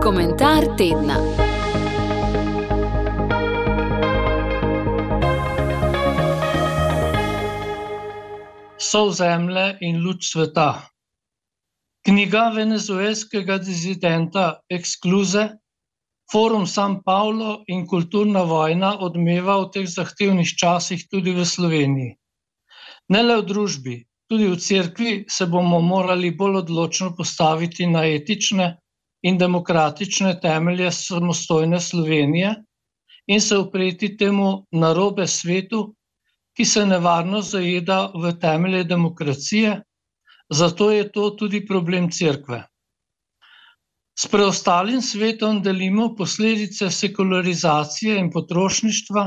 Komentar tedna. Sol zemlje in luč sveta. Knjiga venezuelskega dizidenta Excluze, Forum San Paulo in kulturna vojna odmeva v teh zahtevnih časih tudi v Sloveniji. Ne le v družbi, tudi v cerkvi se bomo morali bolj odločno postaviti na etične in demokratične temelje samostojne Slovenije in se upreti temu narobe svetu, ki se nevarno zajeda v temelje demokracije, zato je to tudi problem cerkve. S preostalim svetom delimo posledice sekularizacije in potrošništva,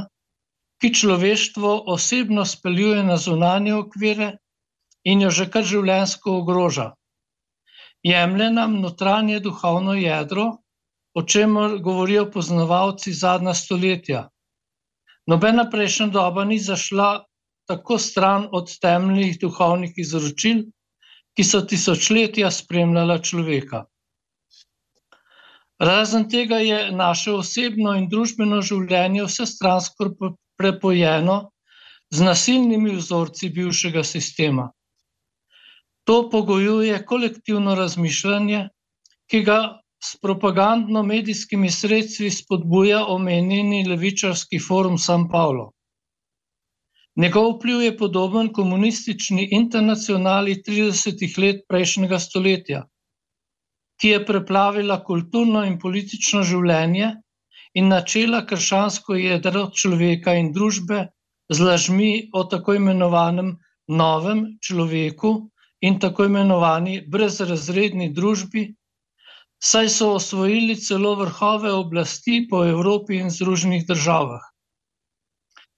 ki človeštvo osebno speljuje na zunanje okvire in jo že kar življenjsko ogroža. Jemlje nam notranje duhovno jedro, o čemer govorijo poznavalci zadnja stoletja. Nobena prejšnja doba ni zašla tako stran od temeljnih duhovnih izročil, ki so tisočletja spremljala človeka. Razen tega je naše osebno in družbeno življenje vsestransko prepojeno z nasilnimi vzorci bivšega sistema. To pogojuje kolektivno razmišljanje, ki ga s propagandno-medijskimi sredstvi spodbuja omenjeni levičarski forum San Paulo. Njegov vpliv je podoben komunistični internacionali tridesetih let prejšnjega stoletja, ki je preplavila kulturno in politično življenje in načela krščansko jedro človeka in družbe z lažmi o tako imenovanem novem človeku in tako imenovani brezrazredni družbi, saj so osvojili celo vrhove oblasti po Evropi in Združenih državah.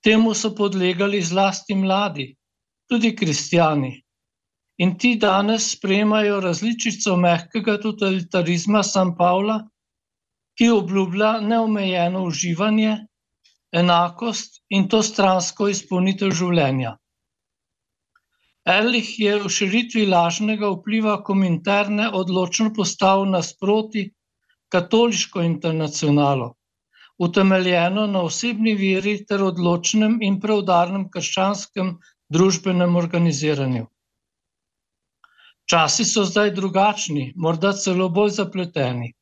Temu so podlegali zlasti mladi, tudi kristjani. In ti danes sprejemajo različico mehkega totalitarizma San Pavla, ki obljublja neomejeno uživanje, enakost in to stransko izpolnitev življenja. Ehrlich je v širitvi lažnega vpliva Kominterne odločno postavil nasproti katoliško internacionalo, utemeljeno na osebni veri ter odločnem in preudarnem krščanskem družbenem organiziranju. Časi so zdaj drugačni, morda celo bolj zapleteni.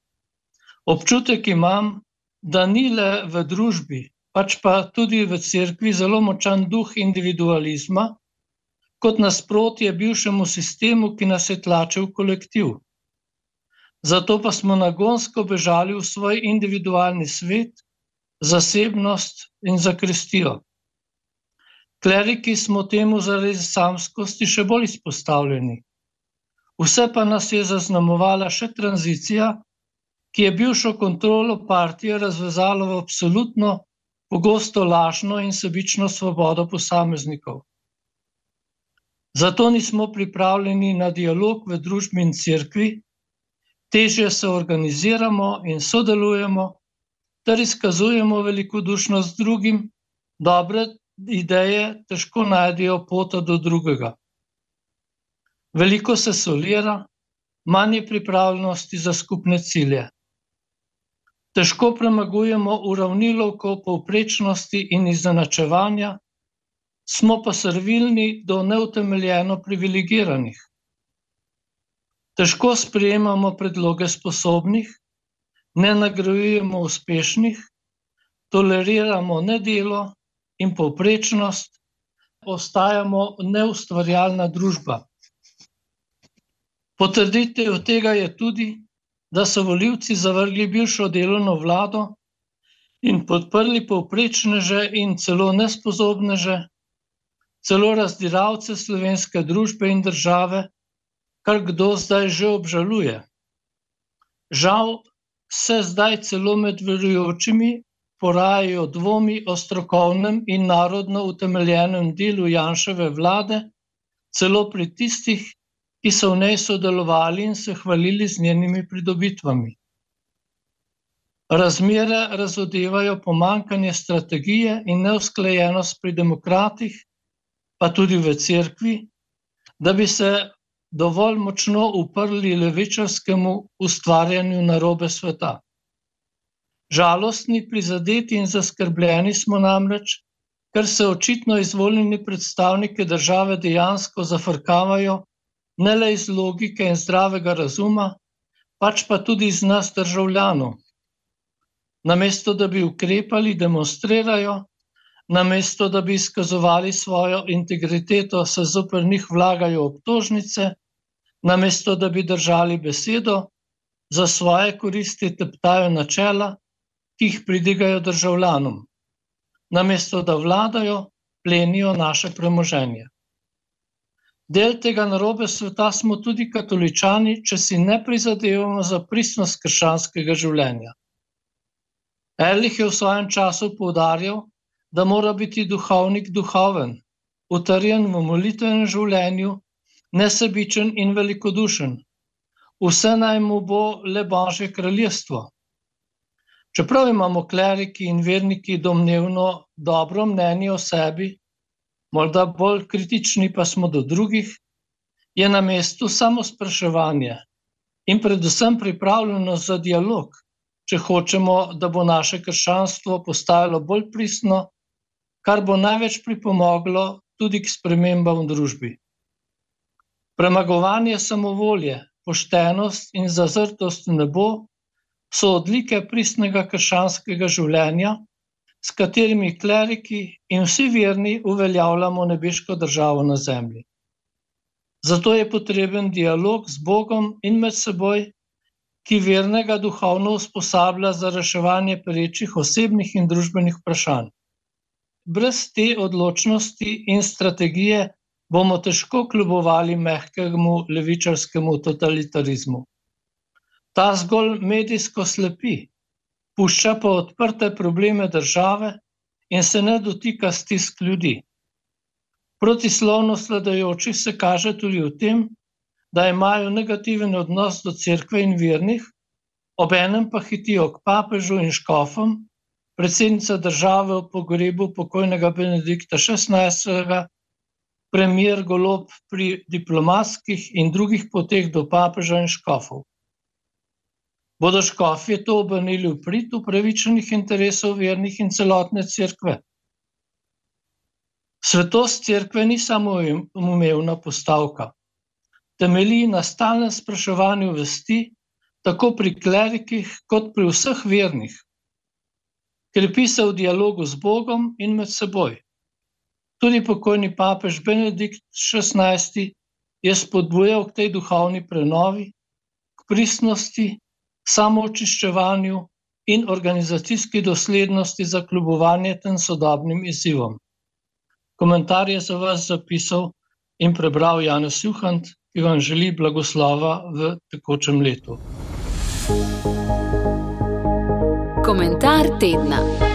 Občutek imam, da ni le v družbi, pač pa tudi v cerkvi zelo močan duh individualizma kot nasprotje bivšemu sistemu, ki nas je tlačil v kolektiv. Zato pa smo nagonsko bežali v svoj individualni svet, zasebnost in zakristijo. Kleriki smo temu zaradi samskosti še bolj izpostavljeni. Vse pa nas je zaznamovala še tranzicija, ki je bivšo kontrolo partije razvezala v absolutno, pogosto lažno in sebično svobodo posameznikov. Zato nismo pripravljeni na dialog v družbi in cerkvi, težje se organiziramo in sodelujemo ter izkazujemo velikodušnost drugim, dobre ideje težko najdejo pot do drugega. Veliko se solira, manj je pripravljenosti za skupne cilje. Težko premagujemo uravnilovko povprečnosti in izenačevanja, smo pa servilni do neutemeljeno privilegiranih. Težko sprejemamo predloge sposobnih, ne nagrajujemo uspešnih, toleriramo nedelo in povprečnost, ostajamo neustvarjalna družba. Potrditev tega je tudi, da so volivci zavrgli bivšo delovno vlado in podprli povprečneže in celo nesposobneže, celo razdiralce slovenske družbe in države, kar kdo zdaj že obžaluje. Žal se zdaj celo med verujočimi porajajo dvomi o strokovnem in narodno utemeljenem delu Janševe vlade, celo pri tistih, ki so v njej sodelovali in se hvalili z njenimi pridobitvami. Razmere razodevajo pomanjkanje strategije in neusklajenost pri demokratih, pa tudi v cerkvi, da bi se dovolj močno uprli levičarskemu ustvarjanju narobe sveta. Žalostni, prizadeti in zaskrbljeni smo namreč, ker se očitno izvoljeni predstavniki države dejansko zafrkavajo ne le iz logike in zdravega razuma, pač pa tudi iz nas državljanov. Namesto da bi ukrepali, demonstrirajo, namesto da bi izkazovali svojo integriteto, se zoper njih vlagajo obtožnice, namesto da bi držali besedo, za svoje koristi teptajo načela, ki jih pridigajo državljanom. Namesto da vladajo, plenijo naše premoženje. Del tega narobe sveta smo tudi katoličani, če si ne prizadevamo za pristnost krščanskega življenja. Erlich je v svojem času poudarjal, da mora biti duhovnik duhoven, utrjen v molitvenem življenju, nesebičen in velikodušen. Vse naj mu bo le Božje kraljestvo. Čeprav imamo kleriki in verniki domnevno dobro mnenje o sebi, morda bolj kritični pa smo do drugih, je na mestu samo spraševanje in predvsem pripravljenost za dialog, če hočemo, da bo naše krščanstvo postajalo bolj pristno, kar bo največ pripomoglo tudi k spremembam v družbi. Premagovanje samovolje, poštenost in zazrtost v nebo so odlike pristnega krščanskega življenja, s katerimi kleriki in vsi verni uveljavljamo nebeško državo na zemlji. Zato je potreben dialog z Bogom in med seboj, ki vernega duhovno usposablja za reševanje perečih osebnih in družbenih vprašanj. Brez te odločnosti in strategije bomo težko kljubovali mehkemu levičarskemu totalitarizmu. Ta zgolj medijsko slepi, pušča pa odprte probleme države in se ne dotika stisk ljudi. Protislovno sledajoči se kaže tudi v tem, da imajo negativen odnos do cerkve in vernih, obenem pa hitijo k papežu in škofom, predsednica države v pogrebu pokojnega Benedikta XVI, premier Golob pri diplomatskih in drugih poteh do papeža in škofov. Bodo škofje to obrnili v prid upravičenih interesov vernih in celotne cerkve? Svetost cerkve ni samo umevna postavka. Temelji na stalnem spraševanju vesti, tako pri klerikih, kot pri vseh vernih. Krepi se v dialogu z Bogom in med seboj. Tudi pokojni papež Benedikt XVI je spodbujal k tej duhovni prenovi, k pristnosti, samoočiščevanju in organizacijski doslednosti za kljubovanje tem sodobnim izzivom. Komentar je za vas zapisal in prebral Janez Juhant, ki vam želi blagoslova v tekočem letu. Komentar tedna.